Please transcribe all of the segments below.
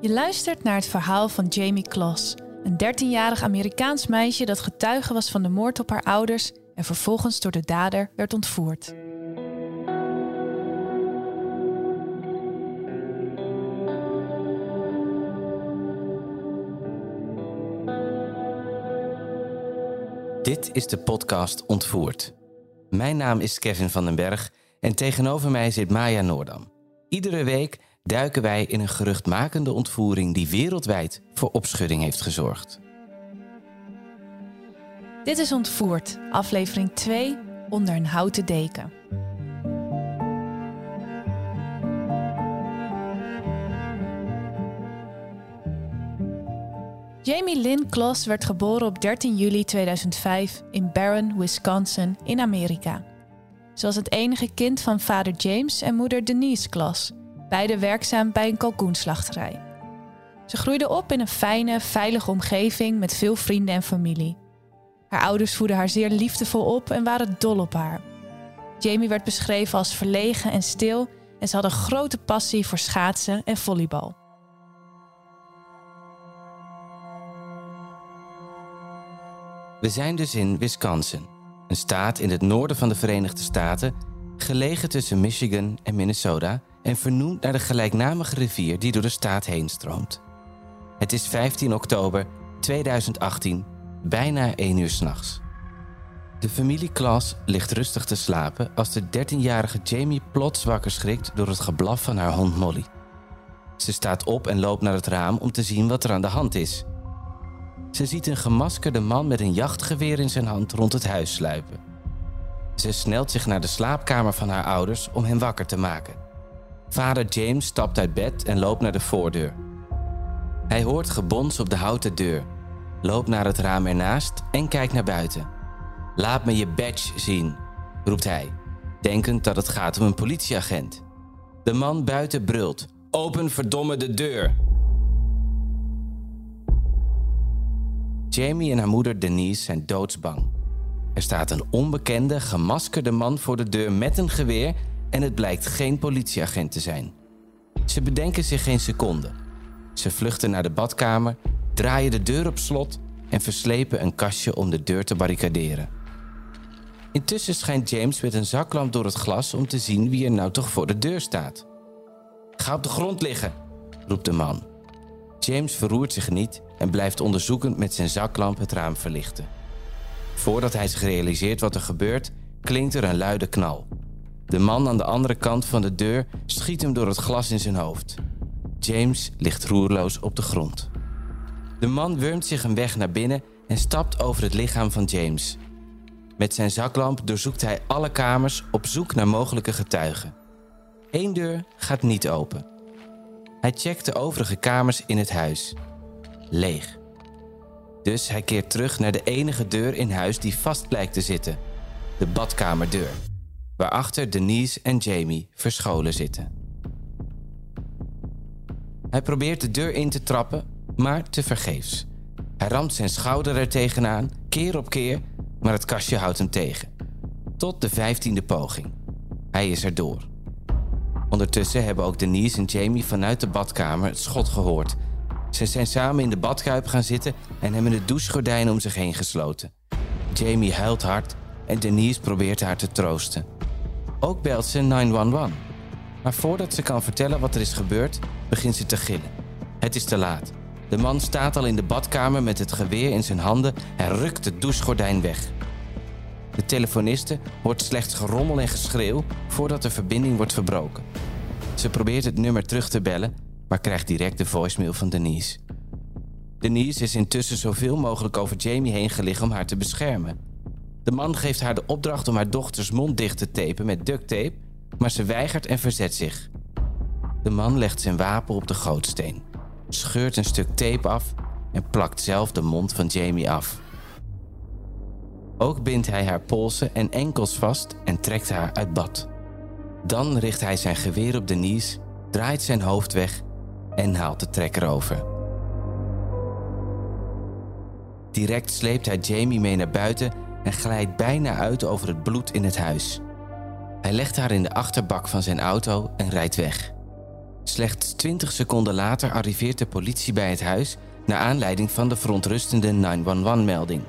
Je luistert naar het verhaal van Jamie Kloss, een 13-jarig Amerikaans meisje dat getuige was van de moord op haar ouders en vervolgens door de dader werd ontvoerd. Dit is de podcast Ontvoerd. Mijn naam is Kevin van den Berg en tegenover mij zit Maya Noordam. Iedere week duiken wij in een geruchtmakende ontvoering die wereldwijd voor opschudding heeft gezorgd. Dit is Ontvoerd, aflevering 2, onder een houten deken. Jamie Lynn Kloss werd geboren op 13 juli 2005 in Barron, Wisconsin in Amerika. Ze was het enige kind van vader James en moeder Denise Kloss, beide werkzaam bij een kalkoenslachterij. Ze groeide op in een fijne, veilige omgeving met veel vrienden en familie. Haar ouders voeden haar zeer liefdevol op en waren dol op haar. Jamie werd beschreven als verlegen en stil en ze had een grote passie voor schaatsen en volleybal. We zijn dus in Wisconsin, een staat in het noorden van de Verenigde Staten, gelegen tussen Michigan en Minnesota en vernoemd naar de gelijknamige rivier die door de staat heen stroomt. Het is 15 oktober 2018, bijna 1 uur s'nachts. De familie Klaas ligt rustig te slapen als de 13-jarige Jamie plots wakker schrikt door het geblaf van haar hond Molly. Ze staat op en loopt naar het raam om te zien wat er aan de hand is. Ze ziet een gemaskerde man met een jachtgeweer in zijn hand rond het huis sluipen. Ze snelt zich naar de slaapkamer van haar ouders om hen wakker te maken. Vader James stapt uit bed en loopt naar de voordeur. Hij hoort gebons op de houten deur, loopt naar het raam ernaast en kijkt naar buiten. Laat me je badge zien, roept hij, denkend dat het gaat om een politieagent. De man buiten brult: Open verdomme de deur! Jamie en haar moeder Denise zijn doodsbang. Er staat een onbekende, gemaskerde man voor de deur met een geweer en het blijkt geen politieagent te zijn. Ze bedenken zich geen seconde. Ze vluchten naar de badkamer, draaien de deur op slot en verslepen een kastje om de deur te barricaderen. Intussen schijnt James met een zaklamp door het glas om te zien wie er nou toch voor de deur staat. Ga op de grond liggen, roept de man. James verroert zich niet en blijft onderzoekend met zijn zaklamp het raam verlichten. Voordat hij zich realiseert wat er gebeurt, klinkt er een luide knal. De man aan de andere kant van de deur schiet hem door het glas in zijn hoofd. James ligt roerloos op de grond. De man wurmt zich een weg naar binnen en stapt over het lichaam van James. Met zijn zaklamp doorzoekt hij alle kamers op zoek naar mogelijke getuigen. Eén deur gaat niet open. Hij checkt de overige kamers in het huis. Leeg. Dus hij keert terug naar de enige deur in huis die vast blijkt te zitten: de badkamerdeur, waarachter Denise en Jamie verscholen zitten. Hij probeert de deur in te trappen, maar tevergeefs. Hij ramt zijn schouder er tegenaan, keer op keer, maar het kastje houdt hem tegen. Tot de vijftiende poging. Hij is er door. Ondertussen hebben ook Denise en Jamie vanuit de badkamer het schot gehoord. Ze zijn samen in de badkuip gaan zitten en hebben de douchegordijnen om zich heen gesloten. Jamie huilt hard en Denise probeert haar te troosten. Ook belt ze 911. Maar voordat ze kan vertellen wat er is gebeurd, begint ze te gillen. Het is te laat. De man staat al in de badkamer met het geweer in zijn handen en rukt het douchegordijn weg. De telefoniste hoort slechts gerommel en geschreeuw voordat de verbinding wordt verbroken. Ze probeert het nummer terug te bellen, maar krijgt direct de voicemail van Denise. Denise is intussen zoveel mogelijk over Jamie heen gelegen om haar te beschermen. De man geeft haar de opdracht om haar dochters mond dicht te tapen met duct tape, maar ze weigert en verzet zich. De man legt zijn wapen op de gootsteen, scheurt een stuk tape af en plakt zelf de mond van Jamie af. Ook bindt hij haar polsen en enkels vast en trekt haar uit bad. Dan richt hij zijn geweer op Denise, draait zijn hoofd weg en haalt de trekker over. Direct sleept hij Jamie mee naar buiten en glijdt bijna uit over het bloed in het huis. Hij legt haar in de achterbak van zijn auto en rijdt weg. Slechts 20 seconden later arriveert de politie bij het huis naar aanleiding van de verontrustende 911-melding.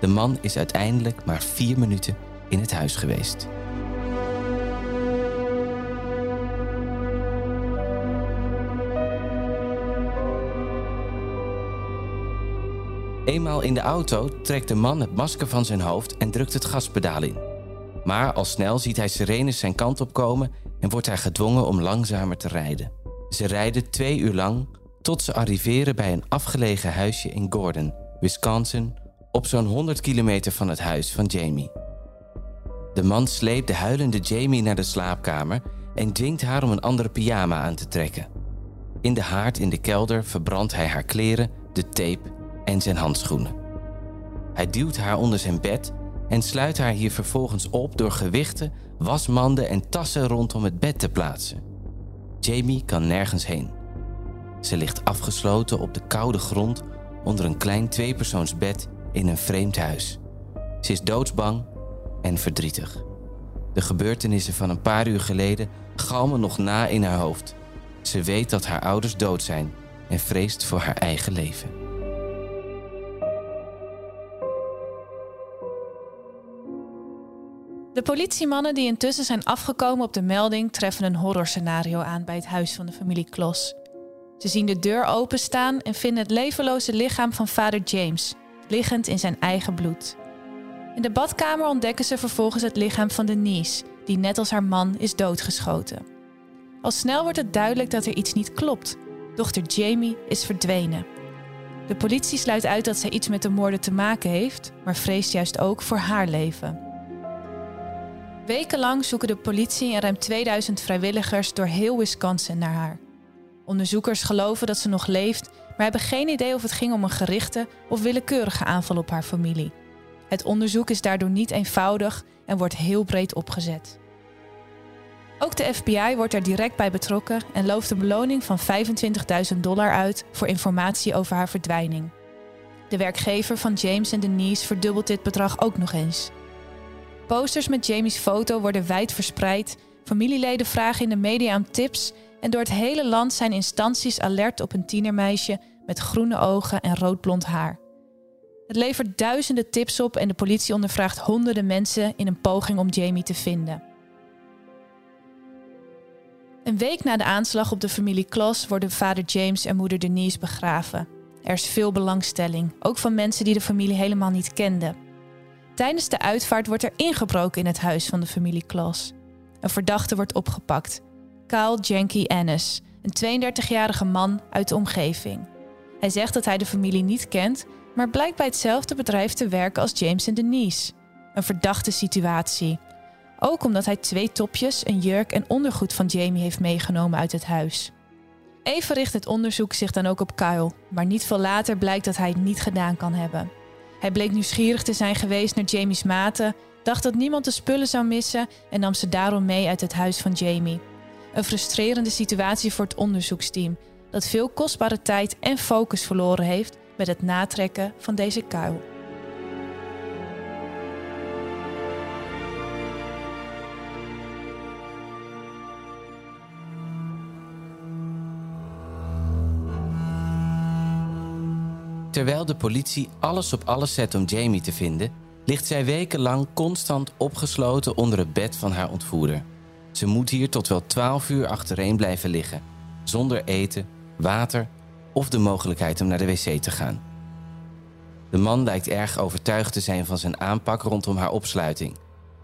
De man is uiteindelijk maar vier minuten in het huis geweest. Eenmaal in de auto trekt de man het masker van zijn hoofd en drukt het gaspedaal in. Maar al snel ziet hij sirenes zijn kant op komen en wordt hij gedwongen om langzamer te rijden. Ze rijden twee uur lang tot ze arriveren bij een afgelegen huisje in Gordon, Wisconsin, op zo'n 100 kilometer van het huis van Jamie. De man sleept de huilende Jamie naar de slaapkamer en dwingt haar om een andere pyjama aan te trekken. In de haard in de kelder verbrandt hij haar kleren, de tape en zijn handschoenen. Hij duwt haar onder zijn bed en sluit haar hier vervolgens op door gewichten, wasmanden en tassen rondom het bed te plaatsen. Jamie kan nergens heen. Ze ligt afgesloten op de koude grond onder een klein tweepersoonsbed in een vreemd huis. Ze is doodsbang en verdrietig. De gebeurtenissen van een paar uur geleden galmen nog na in haar hoofd. Ze weet dat haar ouders dood zijn en vreest voor haar eigen leven. De politiemannen die intussen zijn afgekomen op de melding treffen een horrorscenario aan bij het huis van de familie Klos. Ze zien de deur openstaan en vinden het levenloze lichaam van vader James, liggend in zijn eigen bloed. In de badkamer ontdekken ze vervolgens het lichaam van Denise, die net als haar man is doodgeschoten. Al snel wordt het duidelijk dat er iets niet klopt. Dochter Jamie is verdwenen. De politie sluit uit dat zij iets met de moorden te maken heeft, maar vreest juist ook voor haar leven. Wekenlang zoeken de politie en ruim 2000 vrijwilligers door heel Wisconsin naar haar. Onderzoekers geloven dat ze nog leeft, maar hebben geen idee of het ging om een gerichte of willekeurige aanval op haar familie. Het onderzoek is daardoor niet eenvoudig en wordt heel breed opgezet. Ook de FBI wordt er direct bij betrokken en looft een beloning van 25.000 dollar uit voor informatie over haar verdwijning. De werkgever van James en Denise verdubbelt dit bedrag ook nog eens. Posters met Jamie's foto worden wijd verspreid, familieleden vragen in de media om tips en door het hele land zijn instanties alert op een tienermeisje met groene ogen en roodblond haar. Het levert duizenden tips op en de politie ondervraagt honderden mensen in een poging om Jamie te vinden. Een week na de aanslag op de familie Kloss worden vader James en moeder Denise begraven. Er is veel belangstelling, ook van mensen die de familie helemaal niet kenden. Tijdens de uitvaart wordt er ingebroken in het huis van de familie Kloss. Een verdachte wordt opgepakt. Kyle Janky Ennis, een 32-jarige man uit de omgeving. Hij zegt dat hij de familie niet kent, maar blijkt bij hetzelfde bedrijf te werken als James en Denise. Een verdachte situatie. Ook omdat hij twee topjes, een jurk en ondergoed van Jamie heeft meegenomen uit het huis. Even richt het onderzoek zich dan ook op Kyle, maar niet veel later blijkt dat hij het niet gedaan kan hebben. Hij bleek nieuwsgierig te zijn geweest naar Jamie's maten, dacht dat niemand de spullen zou missen en nam ze daarom mee uit het huis van Jamie. Een frustrerende situatie voor het onderzoeksteam, dat veel kostbare tijd en focus verloren heeft met het natrekken van deze kuil. Terwijl de politie alles op alles zet om Jamie te vinden, ligt zij wekenlang constant opgesloten onder het bed van haar ontvoerder. Ze moet hier tot wel 12 uur achtereen blijven liggen, zonder eten, water of de mogelijkheid om naar de wc te gaan. De man lijkt erg overtuigd te zijn van zijn aanpak rondom haar opsluiting.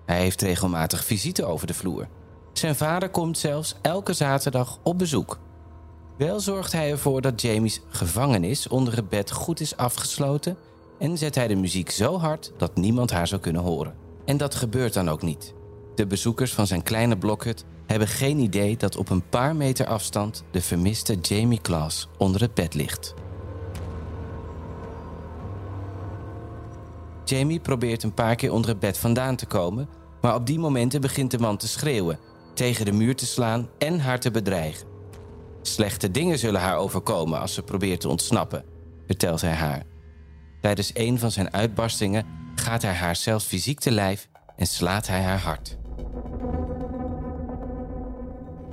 Hij heeft regelmatig visite over de vloer. Zijn vader komt zelfs elke zaterdag op bezoek. Wel zorgt hij ervoor dat Jamie's gevangenis onder het bed goed is afgesloten en zet hij de muziek zo hard dat niemand haar zou kunnen horen. En dat gebeurt dan ook niet. De bezoekers van zijn kleine blokhut hebben geen idee dat op een paar meter afstand de vermiste Jamie Klaas onder het bed ligt. Jamie probeert een paar keer onder het bed vandaan te komen, maar op die momenten begint de man te schreeuwen, tegen de muur te slaan en haar te bedreigen. Slechte dingen zullen haar overkomen als ze probeert te ontsnappen, vertelt hij haar. Tijdens een van zijn uitbarstingen gaat hij haar zelfs fysiek te lijf en slaat hij haar hard.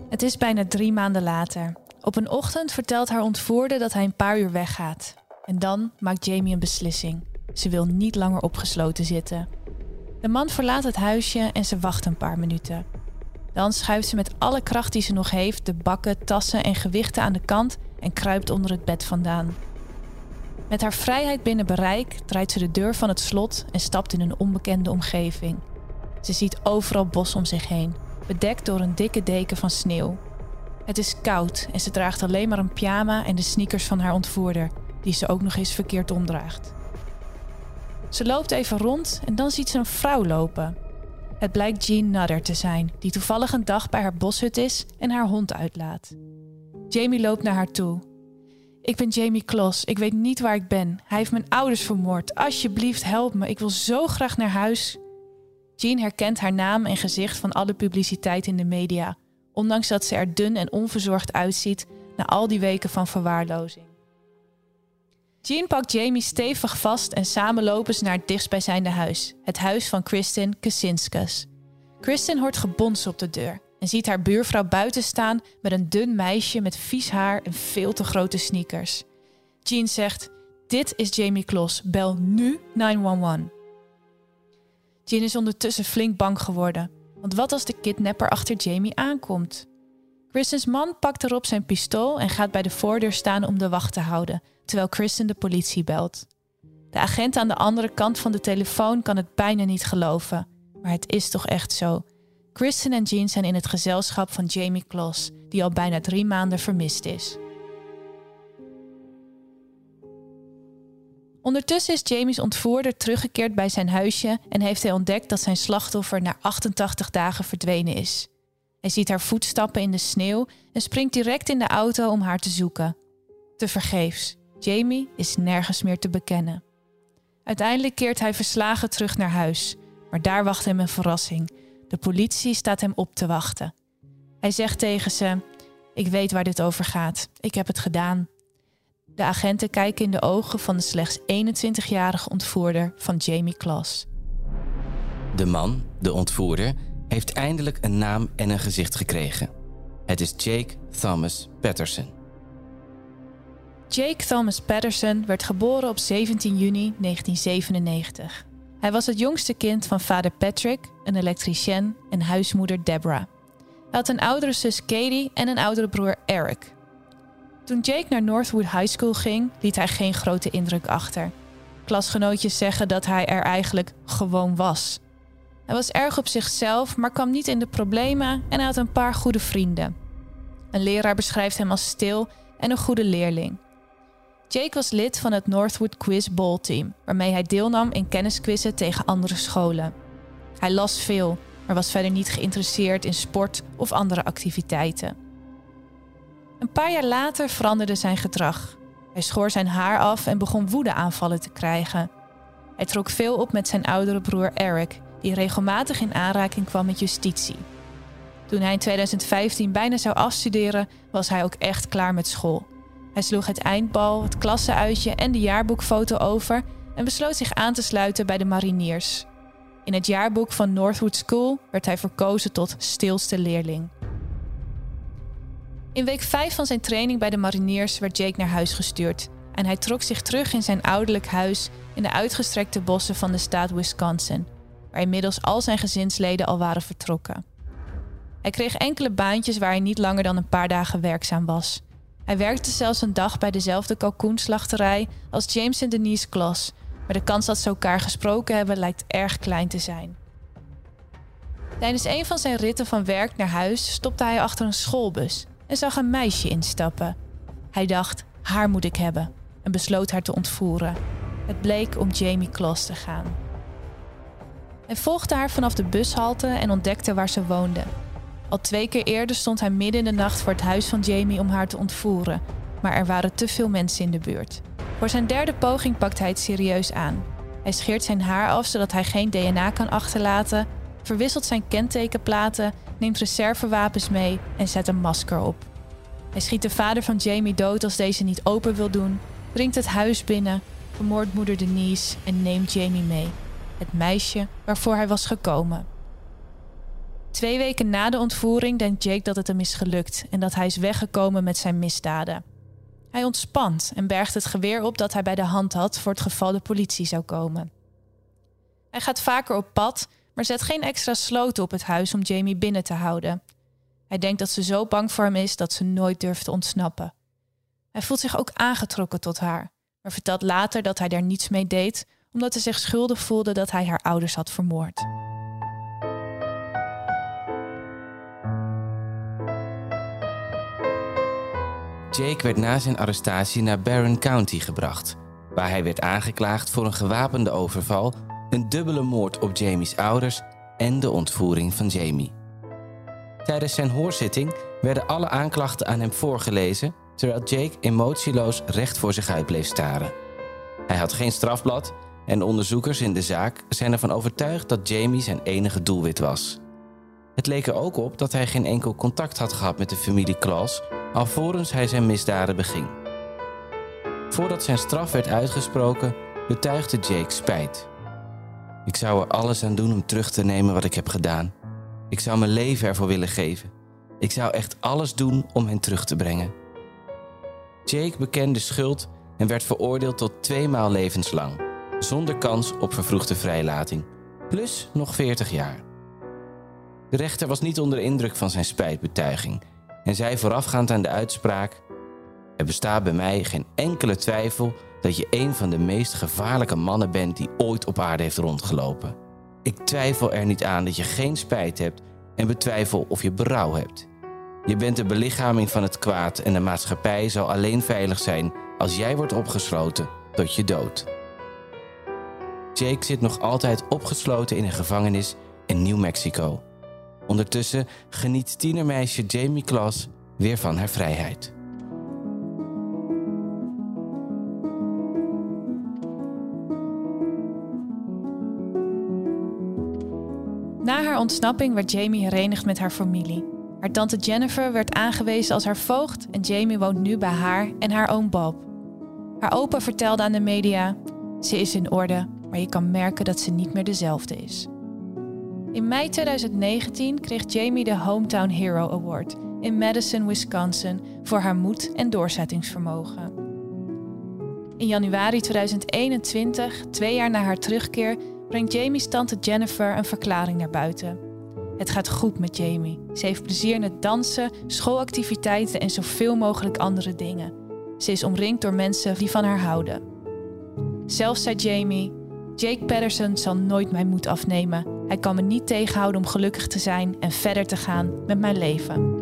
Het is bijna drie maanden later. Op een ochtend vertelt haar ontvoerder dat hij een paar uur weggaat. En dan maakt Jamie een beslissing. Ze wil niet langer opgesloten zitten. De man verlaat het huisje en ze wacht een paar minuten. Dan schuift ze met alle kracht die ze nog heeft de bakken, tassen en gewichten aan de kant en kruipt onder het bed vandaan. Met haar vrijheid binnen bereik draait ze de deur van het slot en stapt in een onbekende omgeving. Ze ziet overal bos om zich heen, bedekt door een dikke deken van sneeuw. Het is koud en ze draagt alleen maar een pyjama en de sneakers van haar ontvoerder, die ze ook nog eens verkeerd omdraagt. Ze loopt even rond en dan ziet ze een vrouw lopen. Het blijkt Jean Nudder te zijn, die toevallig een dag bij haar boshut is en haar hond uitlaat. Jamie loopt naar haar toe. Ik ben Jamie Klos, ik weet niet waar ik ben. Hij heeft mijn ouders vermoord. Alsjeblieft, help me, ik wil zo graag naar huis. Jean herkent haar naam en gezicht van alle publiciteit in de media, ondanks dat ze er dun en onverzorgd uitziet na al die weken van verwaarlozing. Jean pakt Jamie stevig vast en samen lopen ze naar het dichtstbijzijnde huis, het huis van Kristin Kacinskas. Kristin hoort gebons op de deur en ziet haar buurvrouw buiten staan met een dun meisje met vies haar en veel te grote sneakers. Jean zegt: Dit is Jamie Klos, bel nu 911. Jean is ondertussen flink bang geworden, want wat als de kidnapper achter Jamie aankomt? Kristen's man pakt erop zijn pistool en gaat bij de voordeur staan om de wacht te houden, terwijl Kristen de politie belt. De agent aan de andere kant van de telefoon kan het bijna niet geloven, maar het is toch echt zo. Kristen en Jean zijn in het gezelschap van Jamie Kloss, die al bijna drie maanden vermist is. Ondertussen is Jamie's ontvoerder teruggekeerd bij zijn huisje en heeft hij ontdekt dat zijn slachtoffer na 88 dagen verdwenen is. Hij ziet haar voetstappen in de sneeuw en springt direct in de auto om haar te zoeken. Te vergeefs. Jamie is nergens meer te bekennen. Uiteindelijk keert hij verslagen terug naar huis, maar daar wacht hem een verrassing. De politie staat hem op te wachten. Hij zegt tegen ze: Ik weet waar dit over gaat. Ik heb het gedaan. De agenten kijken in de ogen van de slechts 21-jarige ontvoerder van Jamie Klaas. De man, de ontvoerder, heeft eindelijk een naam en een gezicht gekregen. Het is Jake Thomas Patterson. Jake Thomas Patterson werd geboren op 17 juni 1997. Hij was het jongste kind van vader Patrick, een elektricien, en huismoeder Deborah. Hij had een oudere zus Katie en een oudere broer Eric. Toen Jake naar Northwood High School ging, liet hij geen grote indruk achter. Klasgenootjes zeggen dat hij er eigenlijk gewoon was. Hij was erg op zichzelf, maar kwam niet in de problemen en had een paar goede vrienden. Een leraar beschrijft hem als stil en een goede leerling. Jake was lid van het Northwood Quiz Bowl Team, waarmee hij deelnam in kennisquizzen tegen andere scholen. Hij las veel, maar was verder niet geïnteresseerd in sport of andere activiteiten. Een paar jaar later veranderde zijn gedrag. Hij schoor zijn haar af en begon woedeaanvallen te krijgen. Hij trok veel op met zijn oudere broer Eric, die regelmatig in aanraking kwam met justitie. Toen hij in 2015 bijna zou afstuderen, was hij ook echt klaar met school. Hij sloeg het eindbal, het klassenuitje en de jaarboekfoto over en besloot zich aan te sluiten bij de mariniers. In het jaarboek van Northwood School werd hij verkozen tot stilste leerling. In week 5 van zijn training bij de mariniers werd Jake naar huis gestuurd en hij trok zich terug in zijn ouderlijk huis in de uitgestrekte bossen van de staat Wisconsin, waar inmiddels al zijn gezinsleden al waren vertrokken. Hij kreeg enkele baantjes waar hij niet langer dan een paar dagen werkzaam was. Hij werkte zelfs een dag bij dezelfde kalkoenslachterij als James en Denise Kloss, maar de kans dat ze elkaar gesproken hebben lijkt erg klein te zijn. Tijdens een van zijn ritten van werk naar huis stopte hij achter een schoolbus en zag een meisje instappen. Hij dacht: haar moet ik hebben en besloot haar te ontvoeren. Het bleek om Jamie Kloss te gaan. Hij volgde haar vanaf de bushalte en ontdekte waar ze woonde. Al twee keer eerder stond hij midden in de nacht voor het huis van Jamie om haar te ontvoeren, maar er waren te veel mensen in de buurt. Voor zijn derde poging pakt hij het serieus aan. Hij scheert zijn haar af zodat hij geen DNA kan achterlaten, verwisselt zijn kentekenplaten, neemt reservewapens mee en zet een masker op. Hij schiet de vader van Jamie dood als deze niet open wil doen, dringt het huis binnen, vermoordt moeder Denise en neemt Jamie mee, het meisje waarvoor hij was gekomen. Twee weken na de ontvoering denkt Jake dat het hem is gelukt en dat hij is weggekomen met zijn misdaden. Hij ontspant en bergt het geweer op dat hij bij de hand had voor het geval de politie zou komen. Hij gaat vaker op pad, maar zet geen extra sloten op het huis om Jamie binnen te houden. Hij denkt dat ze zo bang voor hem is dat ze nooit durft te ontsnappen. Hij voelt zich ook aangetrokken tot haar, maar vertelt later dat hij daar niets mee deed omdat hij zich schuldig voelde dat hij haar ouders had vermoord. Jake werd na zijn arrestatie naar Barron County gebracht, waar hij werd aangeklaagd voor een gewapende overval, een dubbele moord op Jamie's ouders en de ontvoering van Jamie. Tijdens zijn hoorzitting werden alle aanklachten aan hem voorgelezen, terwijl Jake emotieloos recht voor zich uit bleef staren. Hij had geen strafblad en onderzoekers in de zaak zijn ervan overtuigd dat Jamie zijn enige doelwit was. Het leek er ook op dat hij geen enkel contact had gehad met de familie Klaus alvorens hij zijn misdaden beging. Voordat zijn straf werd uitgesproken, betuigde Jake spijt. Ik zou er alles aan doen om terug te nemen wat ik heb gedaan. Ik zou mijn leven ervoor willen geven. Ik zou echt alles doen om hen terug te brengen. Jake bekende schuld en werd veroordeeld tot twee maal levenslang, zonder kans op vervroegde vrijlating, plus nog 40 jaar. De rechter was niet onder de indruk van zijn spijtbetuiging en zei voorafgaand aan de uitspraak: Er bestaat bij mij geen enkele twijfel dat je een van de meest gevaarlijke mannen bent die ooit op aarde heeft rondgelopen. Ik twijfel er niet aan dat je geen spijt hebt en betwijfel of je berouw hebt. Je bent de belichaming van het kwaad en de maatschappij zal alleen veilig zijn als jij wordt opgesloten tot je dood. Jake zit nog altijd opgesloten in een gevangenis in New Mexico. Ondertussen geniet tienermeisje Jamie Klaas weer van haar vrijheid. Na haar ontsnapping werd Jamie herenigd met haar familie. Haar tante Jennifer werd aangewezen als haar voogd en Jamie woont nu bij haar en haar oom Bob. Haar opa vertelde aan de media: Ze is in orde, maar je kan merken dat ze niet meer dezelfde is. In mei 2019 kreeg Jamie de Hometown Hero Award in Madison, Wisconsin voor haar moed en doorzettingsvermogen. In januari 2021, twee jaar na haar terugkeer, brengt Jamie's tante Jennifer een verklaring naar buiten. Het gaat goed met Jamie. Ze heeft plezier in dansen, schoolactiviteiten en zoveel mogelijk andere dingen. Ze is omringd door mensen die van haar houden. Zelfs zei Jamie: Jake Patterson zal nooit mijn moed afnemen. Hij kan me niet tegenhouden om gelukkig te zijn en verder te gaan met mijn leven.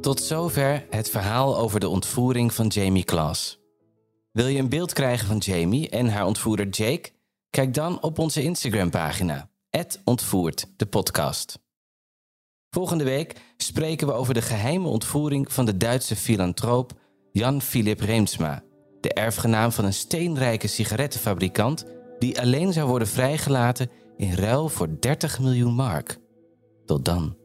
Tot zover het verhaal over de ontvoering van Jamie Klaas. Wil je een beeld krijgen van Jamie en haar ontvoerder Jake? Kijk dan op onze Instagram-pagina, ontvoert de podcast. Volgende week spreken we over de geheime ontvoering van de Duitse filantroop Jan Philip Reemsma, de erfgenaam van een steenrijke sigarettenfabrikant die alleen zou worden vrijgelaten in ruil voor 30 miljoen mark. Tot dan.